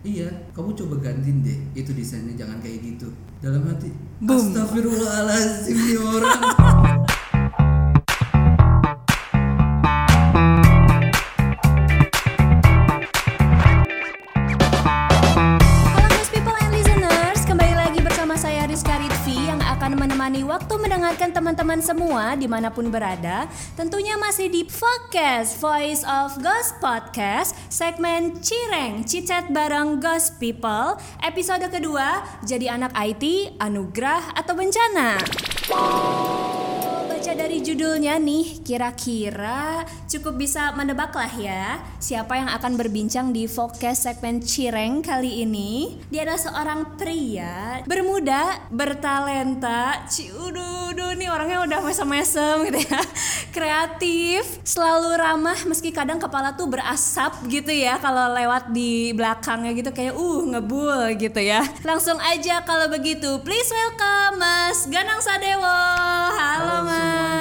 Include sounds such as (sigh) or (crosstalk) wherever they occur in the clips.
Iya, kamu coba gantiin deh itu desainnya jangan kayak gitu. Dalam hati, Boom. Astagfirullahaladzim nih orang. (laughs) teman-teman semua di mana pun berada. Tentunya masih di Focus Voice of Ghost Podcast, segmen Cireng, Cicet bareng Ghost People, episode kedua, jadi anak IT, anugerah atau bencana. Dari judulnya nih, kira-kira cukup bisa menebak lah ya siapa yang akan berbincang di Focus segmen Cireng kali ini. Dia adalah seorang pria bermuda, bertalenta, ciududu nih orangnya udah mesem-mesem gitu ya, (laughs) kreatif, selalu ramah meski kadang kepala tuh berasap gitu ya kalau lewat di belakangnya gitu kayak uh ngebul gitu ya. Langsung aja kalau begitu, please welcome Mas Ganang Sadewo. Halo, Halo Mas. semuanya.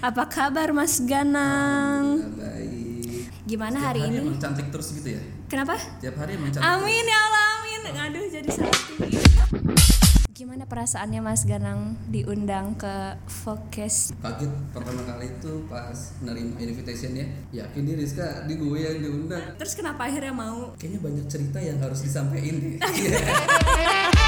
Apa kabar Mas Ganang? Baik. Gimana Tiap hari ini? emang cantik terus gitu ya? Kenapa? Tiap hari emang cantik. Amin ya Allah, amin. Aduh jadi sakit. Gimana perasaannya Mas Ganang diundang ke Focus? Kaget pertama kali itu pas nerima invitation ya. Yakin nih Rizka, di gue yang diundang. Terus kenapa akhirnya mau? Kayaknya banyak cerita yang harus disampaikan (laughs)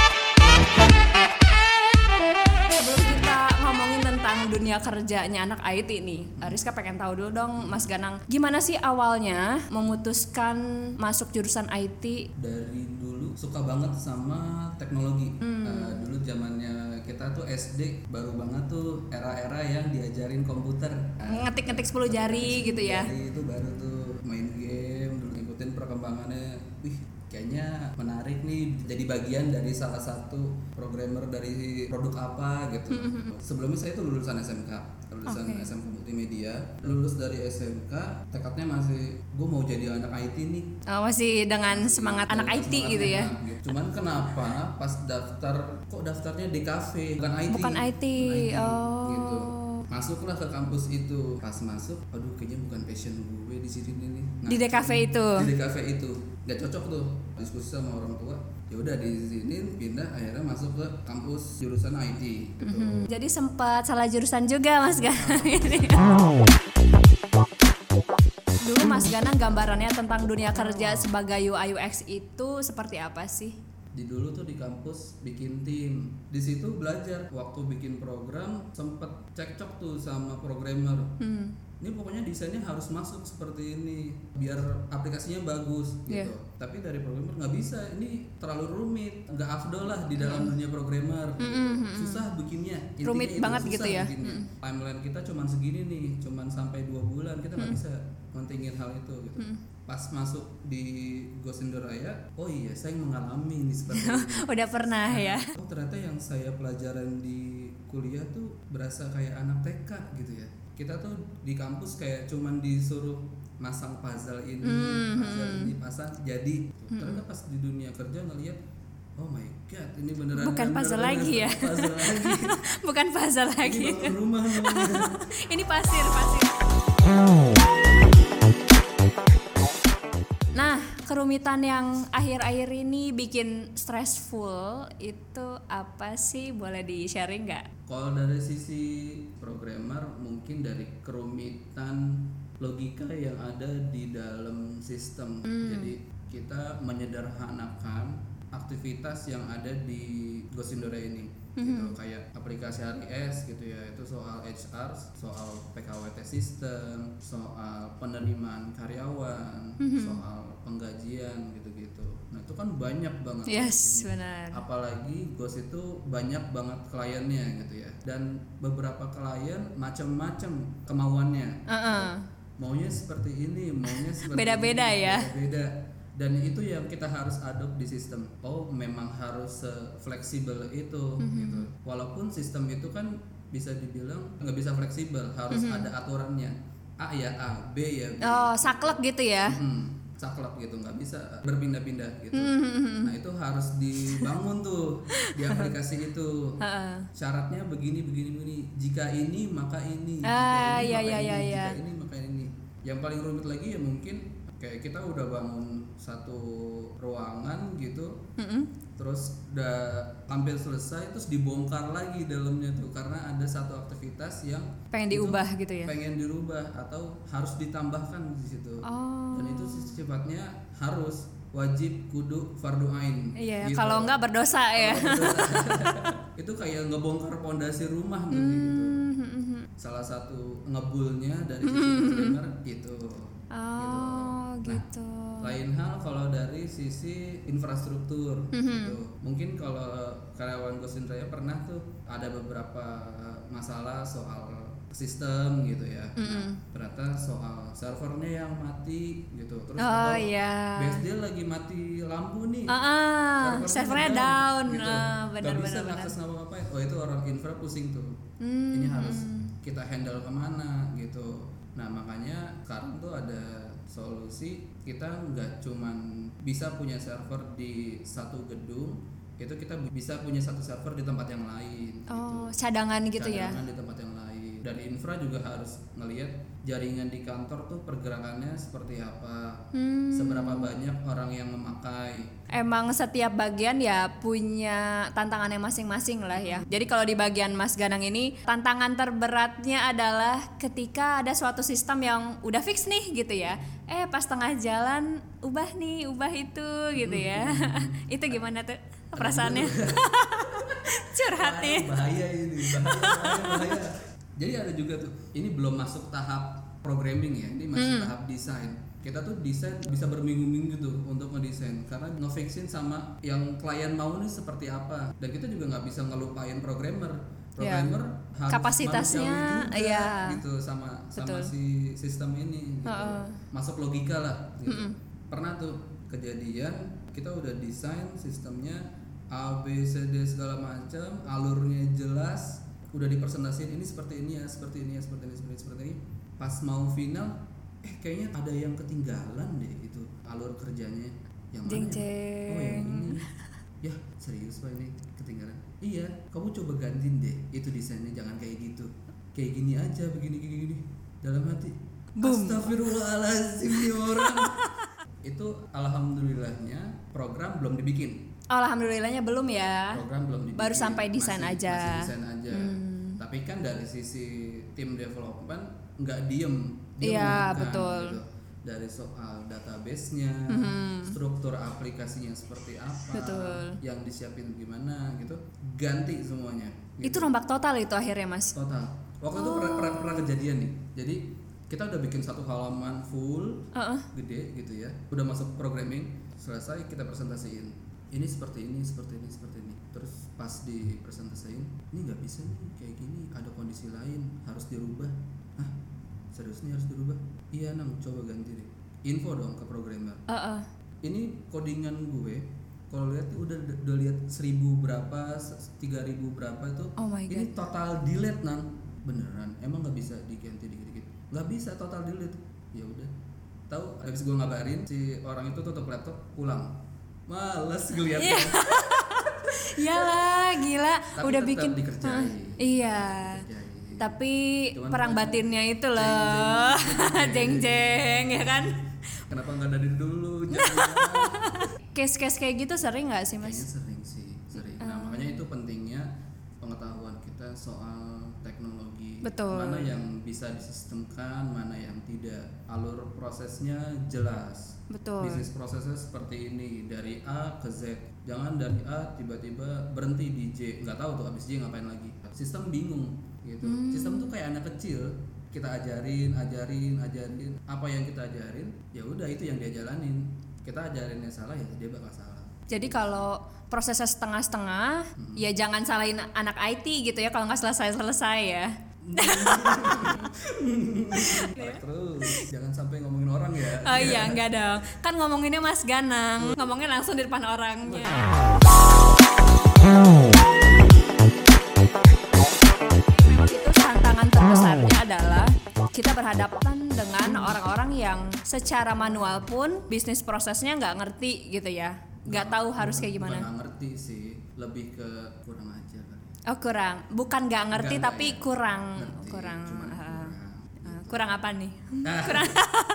dunia kerjanya anak IT nih, Rizka pengen tahu dulu dong Mas Ganang, gimana sih awalnya memutuskan masuk jurusan IT? Dari dulu suka banget sama teknologi. Hmm. Eh, dulu zamannya kita tuh SD baru banget tuh era-era yang diajarin komputer. Ngetik-ngetik 10 jari gitu ya. Jadi itu baru tuh main game dulu ngikutin perkembangannya. Wih, kayaknya menarik nih jadi bagian dari salah satu programmer dari produk apa gitu. Sebelumnya saya itu lulusan SMK, lulusan Oke. SMK Multimedia. Lulus dari SMK, tekadnya masih gue mau jadi anak IT nih. Oh, masih dengan semangat anak Dengan IT gitu ya? gitu. Cuman kenapa pas daftar kok daftarnya DKV bukan IT? Bukan IT, oh. Gitu. Masuklah ke kampus itu. Pas masuk, aduh kayaknya bukan passion gue di sini nih. Nah, Di DKV itu. Di DKV itu. Gak cocok tuh. Diskusi sama orang tua. Ya udah di sini pindah akhirnya masuk ke kampus jurusan IT gitu. Hmm, jadi sempat salah jurusan juga Mas Ganang ini. (laughs) Dulu Mas Ganang gambarannya tentang dunia kerja sebagai UI UX itu seperti apa sih? di dulu tuh di kampus bikin tim di situ belajar waktu bikin program sempet cekcok tuh sama programmer Hmm. Ini pokoknya desainnya harus masuk seperti ini biar aplikasinya bagus gitu Iya. tapi dari programmer nggak bisa ini terlalu rumit nggak afdol lah di dalam dunia programmer susah bikinnya Intinya Hmm. Rumit itu, banget susah gitu ya. bikinnya. timeline kita cuman segini nih cuman sampai dua bulan kita nggak bisa mentingin hal itu gitu pas masuk di Gosindoraya oh iya saya mengalami ini seperti (laughs) ini Udah pernah ya? Oh ternyata yang saya pelajaran di kuliah tuh berasa kayak anak TK gitu ya. Kita tuh di kampus kayak cuman disuruh masang puzzle ini, Hmm, puzzle ini pasang jadi. Ternyata pas di dunia kerja ngelihat Oh my god, ini beneran Bukan beneran puzzle lagi ya? Puzzle lagi. (laughs) Bukan puzzle ini lagi. bangun rumah. (laughs) Ini pasir, pasir. (laughs) kerumitan yang akhir-akhir ini bikin stressful itu apa sih? Boleh di-sharing nggak? Kalau dari sisi programmer mungkin dari kerumitan logika yang ada di dalam sistem. Jadi kita menyederhanakan aktivitas yang ada di Gosindora ini. Gitu kayak aplikasi HRIS gitu ya. Itu soal HR, soal PKWT system, soal penerimaan karyawan, soal penggajian gitu-gitu. Nah, itu kan banyak banget. Yes, benar. apalagi Ghost itu banyak banget kliennya gitu ya dan beberapa klien macam-macam kemauannya Heeh. maunya seperti ini maunya seperti Beda-beda ini, ya. beda dan itu yang kita harus adopt di sistem oh memang harus fleksibel itu Mhm. gitu walaupun sistem itu kan bisa dibilang nggak bisa fleksibel harus Mhm. ada aturannya A ya A B ya B Oh, saklek gitu ya? Hmm, saklek gitu nggak bisa berpindah-pindah gitu. Hmm. Nah itu harus dibangun tuh (laughs) di aplikasi itu. Heeh. Syaratnya begini begini begini. Jika ini maka ini. Jika Ah, ini, maka ini. iya, Jika iya. ini maka ini. Yang paling rumit lagi ya mungkin kayak kita udah bangun satu ruangan gitu Mm-mm. terus udah hampir selesai terus dibongkar lagi dalamnya tuh karena ada satu aktivitas yang pengen diubah gitu ya? pengen dirubah atau harus ditambahkan di situ. Oh. Dan itu sifatnya harus wajib kudu fardu ain. Iya gitu. kalau enggak berdosa ya. Kalau berdosa. (laughs) itu kayak ngebongkar pondasi rumah nanti gitu. Hmm, salah satu ngebulnya dari sisi programmer itu oh Nah, gitu. lain hal kalau dari sisi infrastruktur gitu. Mungkin kalau karyawan Ghost in Raya pernah tuh ada beberapa masalah soal sistem gitu ya. Nah, ternyata soal servernya yang mati gitu. Terus oh iya. BSD lagi mati lampu nih Ah, ah, servernya down, gitu. Ah, Nggak benar bisa benar. ngakses ngapa-ngapain. Oh itu orang infra pusing tuh. Hmm, ini harus kita handle ke mana gitu. Nah makanya sekarang tuh ada solusi kita nggak cuman bisa punya server di satu gedung itu kita bisa punya satu server di tempat yang lain Oh, cadangan gitu ya. Cadangan di tempat yang lain dari infra juga harus ngelihat jaringan di kantor tuh pergerakannya seperti apa Hmm. seberapa banyak orang yang memakai Emang setiap bagian ya punya tantangannya masing-masing lah ya. Jadi kalau di bagian Mas Ganang ini tantangan terberatnya adalah ketika ada suatu sistem yang udah fix nih gitu ya. Eh pas tengah jalan ubah nih, ubah itu gitu ya. (laughs) itu gimana tuh perasaannya? (laughs) Curhat nih. bahaya ini bahaya, bahaya, bahaya. Jadi ada juga tuh ini belum masuk tahap programming ya ini masih Hmm. tahap desain kita tuh desain bisa berminggu-minggu tuh untuk ngedesain karena ngefixin sama yang klien mau nih seperti apa dan kita juga nggak bisa ngelupain programmer programmer harus Ya. Kapasitasnya, juga iya. gitu sama sama Betul. si sistem ini gitu. Heeh. masuk logika lah gitu. pernah tuh kejadian kita udah desain sistemnya A B C D segala macam alurnya jelas udah dipresentasiin ini seperti ini ya seperti ini ya seperti ini seperti ini seperti ini. Pas mau final eh kayaknya ada yang ketinggalan deh itu alur kerjanya. Yang mana Jeng ya? oh yang ini. Ya serius pak ini ketinggalan. Iya kamu coba gantiin deh itu desainnya jangan kayak gitu. Kayak gini aja begini gini gini. Dalam hati Boom. Astagfirullahaladzim nih orang. (laughs) Itu alhamdulillahnya program belum dibikin. Alhamdulillahnya belum ya. program belum dibikin. Baru sampai desain Masih- aja. masih desain aja. Hmm. Tapi kan dari sisi tim development nggak diem Dia Iya, menentukan betul. gitu. dari soal database-nya struktur aplikasinya seperti apa Betul. yang disiapin gimana gitu ganti semuanya Itu rombak total itu akhirnya Mas. total waktu itu pernah, pernah, pernah kejadian nih jadi kita udah bikin satu halaman full Heeh. gede gitu ya udah masuk programming selesai kita presentasiin ini seperti ini seperti ini seperti ini. Terus pas dipresentasiin ini nggak bisa nih kayak gini ada kondisi lain harus dirubah. Ah serius nih harus dirubah? Iya nang coba ganti deh. Info dong ke programmer. Heeh. ini codingan gue kalau lihat udah udah lihat seribu berapa tiga ribu berapa itu Oh my ini total delete nang. Beneran emang nggak bisa diganti dikit-dikit? Nggak bisa total delete. Ya udah. Tahu habis gue ngabarin si orang itu tutup laptop pulang males ngeliatnya (laughs) Iyalah, gila. Tapi Udah tetap bikin dikerjain. Hah, Iya. Dikerjain. Tapi Cuman perang batinnya itu loh. (laughs) Jeng-jeng ya kan. kenapa nggak dari dulu (laughs) Case-case kayak gitu sering nggak sih, Kayaknya Mas? sering sih, sering. Nah, makanya itu pentingnya pengetahuan kita soal teknologi. Betul. Mana yang bisa disistemkan, mana yang tidak. Alur prosesnya jelas. Betul. Bisnis prosesnya seperti ini dari A ke Z. Jangan dari A tiba-tiba berhenti di J. Nggak tahu tuh abis J ngapain lagi. Sistem bingung gitu. Hmm. Sistem tuh kayak anak kecil. Kita ajarin, ajarin, ajarin. Apa yang kita ajarin, ya udah itu yang dia jalanin. Kita ajarinnya salah ya dia bakal salah. Jadi kalau prosesnya setengah-setengah, ya jangan salahin anak IT gitu ya kalau nggak selesai-selesai ya. Terus jangan sampai ngomongin orang ya. Oh iya, enggak dong. Kan ngomonginnya Mas Ganang, ngomongin langsung di depan orangnya. Memang itu tantangan terbesarnya adalah kita berhadapan dengan orang-orang yang secara manual pun bisnis prosesnya nggak ngerti gitu ya, nggak tahu harus kayak gimana. nggak ngerti sih, lebih ke kurang. Oh kurang, bukan nggak ngerti Nggak, tapi ya. kurang, Ngerti, kurang. cuman ah, kurang, kurang apa nih? Nah. (laughs) kurang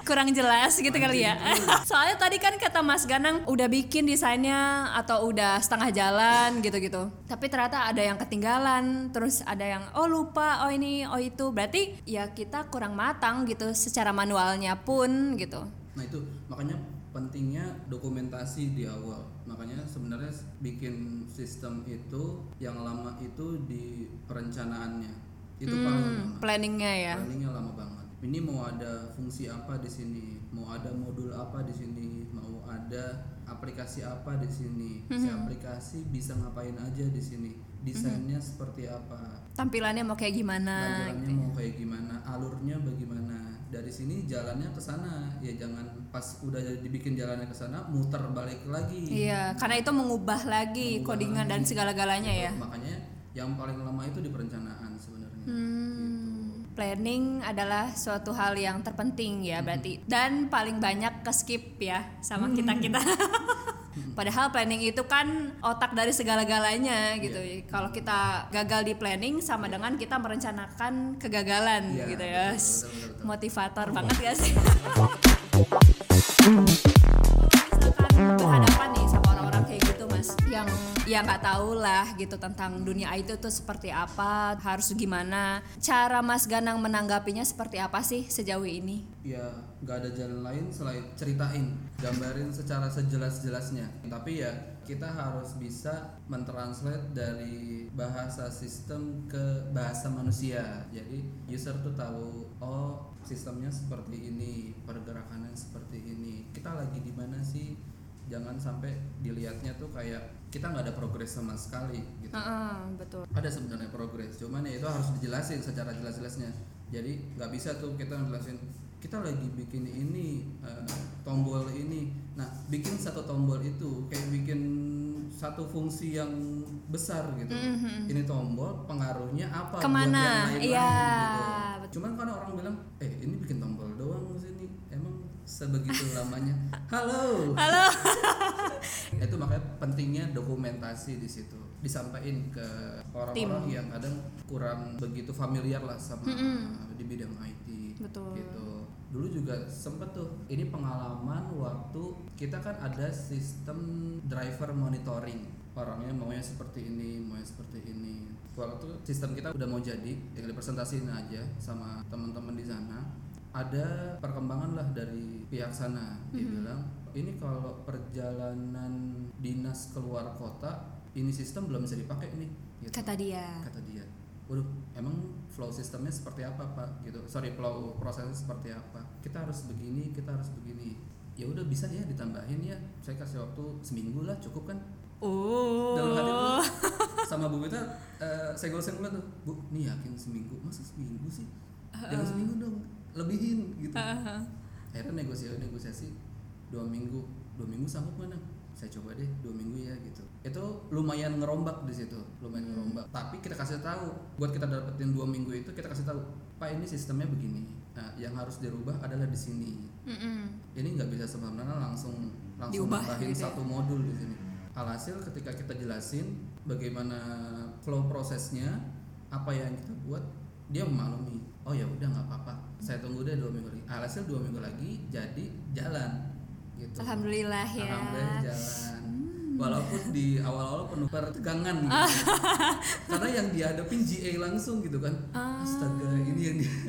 kurang jelas gitu kali ya. (laughs) soalnya tadi kan kata Mas Ganang udah bikin desainnya atau udah setengah jalan gitu-gitu. Tapi ternyata ada yang ketinggalan terus ada yang oh lupa. Oh ini oh itu. Berarti ya kita kurang matang gitu secara manualnya pun gitu. Nah itu. Makanya pentingnya dokumentasi di awal. Makanya sebenarnya bikin sistem itu yang lama itu di perencanaannya. Itu paling lama. Hmm, planningnya ya Planningnya lama banget. Ini mau ada fungsi apa di sini, mau ada modul apa di sini, mau ada aplikasi apa di sini. Hmm. Si aplikasi bisa ngapain aja di sini. Desainnya seperti apa, tampilannya mau kayak gimana tampilannya gitu. mau kayak gimana, alurnya bagaimana. Dari sini jalannya ke sana, ya jangan pas udah dibikin jalannya ke sana muter balik lagi. iya karena itu mengubah lagi Mengubah codingan dan segala-galanya ya. Makanya yang paling lama itu di perencanaan sebenarnya. Hmm, planning adalah suatu hal yang terpenting ya berarti. Dan paling banyak ke skip ya sama kita kita. (laughs) Padahal planning itu kan otak dari segala-galanya gitu. Kalau kita gagal di planning sama dengan kita merencanakan kegagalan Iya, gitu ya. betul, betul, betul, betul. Motivator banget gak sih? (laughs) ya nggak tahu lah gitu tentang dunia IT itu seperti apa harus gimana. Cara mas Ganang menanggapinya seperti apa sih sejauh ini? Ya nggak ada jalan lain selain ceritain gambarin secara sejelas-jelasnya. Tapi ya kita harus bisa mentranslate dari bahasa sistem ke bahasa manusia. Jadi user tuh tahu oh sistemnya seperti ini pergerakannya seperti ini. Kita lagi di mana sih jangan sampai dilihatnya tuh kayak kita nggak ada progres sama sekali gitu Heeh, betul ada sebenarnya progres cuman ya itu harus dijelasin secara jelas-jelasnya jadi nggak bisa tuh kita ngejelasin kita lagi bikin ini eh, tombol ini nah bikin satu tombol itu kayak bikin satu fungsi yang besar gitu ini tombol pengaruhnya apa. Ke mana? Iya, gitu. cuman kan orang bilang eh ini bikin tombol sebegitu lamanya. Halo. Halo. (laughs) Itu makanya pentingnya dokumentasi di situ. Disampaikan ke orang-orang yang kadang kurang begitu familiar lah sama di bidang IT Betul. gitu. Dulu juga sempet tuh ini pengalaman waktu kita kan ada sistem driver monitoring. Orangnya maunya seperti ini maunya seperti ini. Waktu sistem kita udah mau jadi tinggal dipresentasiin aja sama teman-teman di sana ada perkembangan lah dari pihak sana dia bilang ini kalau perjalanan dinas keluar kota ini sistem belum bisa dipakai nih gitu. Kata dia. Kata dia. Waduh emang flow sistemnya seperti apa pak? Gitu. Sorry flow prosesnya seperti apa? Kita harus begini kita harus begini. Ya udah bisa ya ditambahin ya. Saya kasih waktu seminggu lah cukup kan? Dalam hati tuh oh sama bu Mita eh, senggol senggol tuh bu nih yakin seminggu? Masa seminggu sih? Jangan seminggu dong lebihin gitu. Akhirnya negosiasi negosiasi dua minggu. Dua minggu sanggup mana saya coba deh dua minggu ya gitu. Itu lumayan ngerombak di situ lumayan ngerombak. Tapi kita kasih tahu buat kita dapetin dua minggu itu kita kasih tahu pak ini sistemnya begini. Nah yang harus dirubah adalah di sini. Mm-mm. ini nggak bisa sebenarnya langsung langsung Diubah nambahin gitu ya? satu modul di sini. Alhasil ketika kita jelasin bagaimana flow prosesnya apa yang kita buat dia memaklumi oh ya udah nggak apa-apa. Saya tunggu deh dua minggu lagi. Alhasil dua minggu lagi jadi jalan gitu. Alhamdulillah ya. Alhamdulillah jalan. Walaupun di awal-awal penuh pertegangan (laughs) gitu. karena yang dihadapin GA langsung gitu kan. Ah. astaga ini yang dia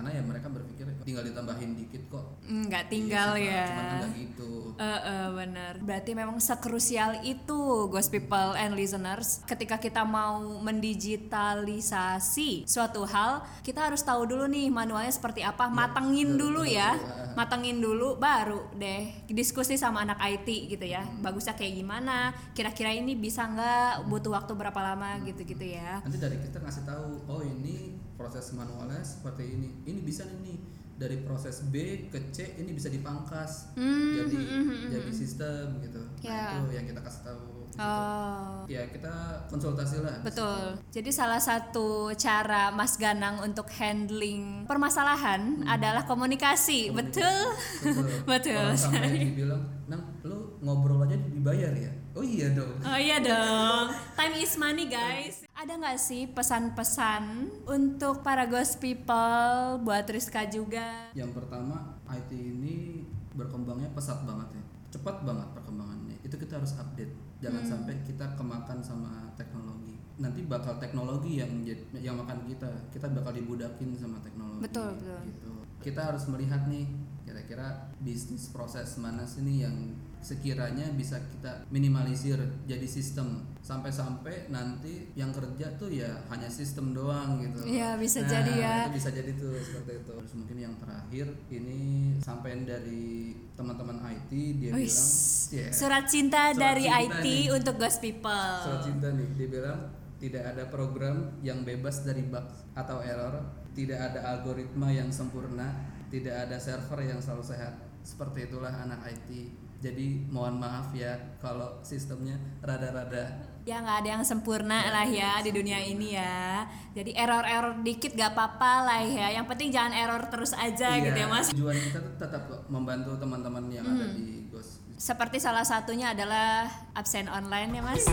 karena ya mereka berpikir tinggal ditambahin dikit kok nggak tinggal Iya Pak. ya cuman kan gitu Eh, eh, benar. Berarti memang sekrusial itu, Ghost People and Listeners, ketika kita mau mendigitalisasi suatu hal, kita harus tahu dulu nih manualnya seperti apa, matengin betul, dulu betul, ya, betul. matengin dulu, baru deh diskusi sama anak IT gitu ya. Bagusnya kayak gimana? Kira-kira ini bisa nggak? Butuh waktu berapa lama gitu-gitu ya? nanti dari kita ngasih tahu oh ini proses manualnya seperti ini ini bisa nih dari proses B ke C ini bisa dipangkas Hmm, jadi hmm, hmm, hmm, jadi sistem gitu Ya. nah itu yang kita kasih tahu gitu. Oh. ya kita konsultasi lah Betul. Jadi salah satu cara Mas Ganang untuk handling permasalahan adalah komunikasi. Betul. betul, (laughs) Betul. Orang sampai dibilang nang lu ngobrol aja dibayar ya oh iya dong Oh iya (laughs) dong. Time is money, guys. Ada nggak sih pesan-pesan untuk para ghost people buat Rizka juga? Yang pertama, IT ini berkembangnya pesat banget ya. Cepat banget perkembangannya. Itu kita harus update. Jangan Hmm. sampai kita kemakan sama teknologi. Nanti bakal teknologi yang yang makan kita. Kita bakal dibudakin sama teknologi. Betul, betul. Gitu. Kita harus melihat nih kira-kira bisnis proses mana sih nih yang sekiranya bisa kita minimalisir jadi sistem sampai-sampai nanti yang kerja tuh ya hanya sistem doang gitu. Iya, bisa Nah, jadi ya. itu bisa jadi tuh seperti itu. Terus mungkin yang terakhir ini sampai dari teman-teman IT dia Wis, bilang, "Yeah, Surat cinta Surat dari cinta IT nih. untuk ghost people. surat cinta nih dia bilang tidak ada program yang bebas dari bug atau error, tidak ada algoritma yang sempurna, tidak ada server yang selalu sehat. Seperti itulah anak IT. Jadi mohon maaf ya kalau sistemnya rada-rada Ya nggak ada yang sempurna lah ya di dunia ini ya. Jadi error-error dikit gak apa-apa lah ya. Yang penting jangan error terus aja gitu ya mas. Tujuan kita tuh tetap membantu teman-teman yang ada di Ghost. Seperti salah satunya adalah absen online ya mas. (laughs)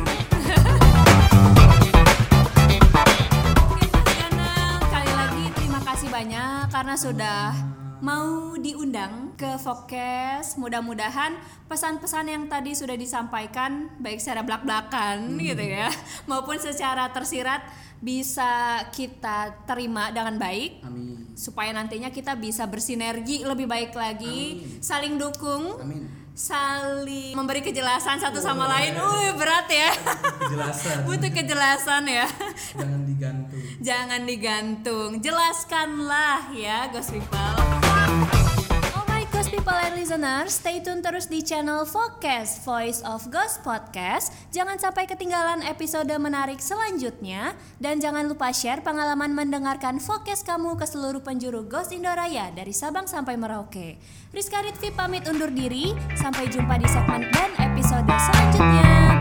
Oke Mas Ganang, sekali lagi terima kasih banyak karena sudah mau diundang ke Fokes. Mudah-mudahan pesan-pesan yang tadi sudah disampaikan baik secara belak-belakan gitu ya (laughs) maupun secara tersirat bisa kita terima dengan baik Amin. supaya nantinya kita bisa bersinergi lebih baik lagi, saling dukung, Amin. saling memberi kejelasan satu sama lain. Wih, berat ya. Kejelasan. (laughs) Butuh kejelasan ya. Jangan digantung. Jangan digantung. Jelaskanlah ya, People. And listeners, stay tune terus di channel Focus Voice of Ghost Podcast. Jangan sampai ketinggalan episode menarik selanjutnya dan jangan lupa share pengalaman mendengarkan Focus kamu ke seluruh penjuru Ghost Indoraya dari Sabang sampai Merauke. Rizka Ritvi pamit undur diri, sampai jumpa di segmen dan episode selanjutnya.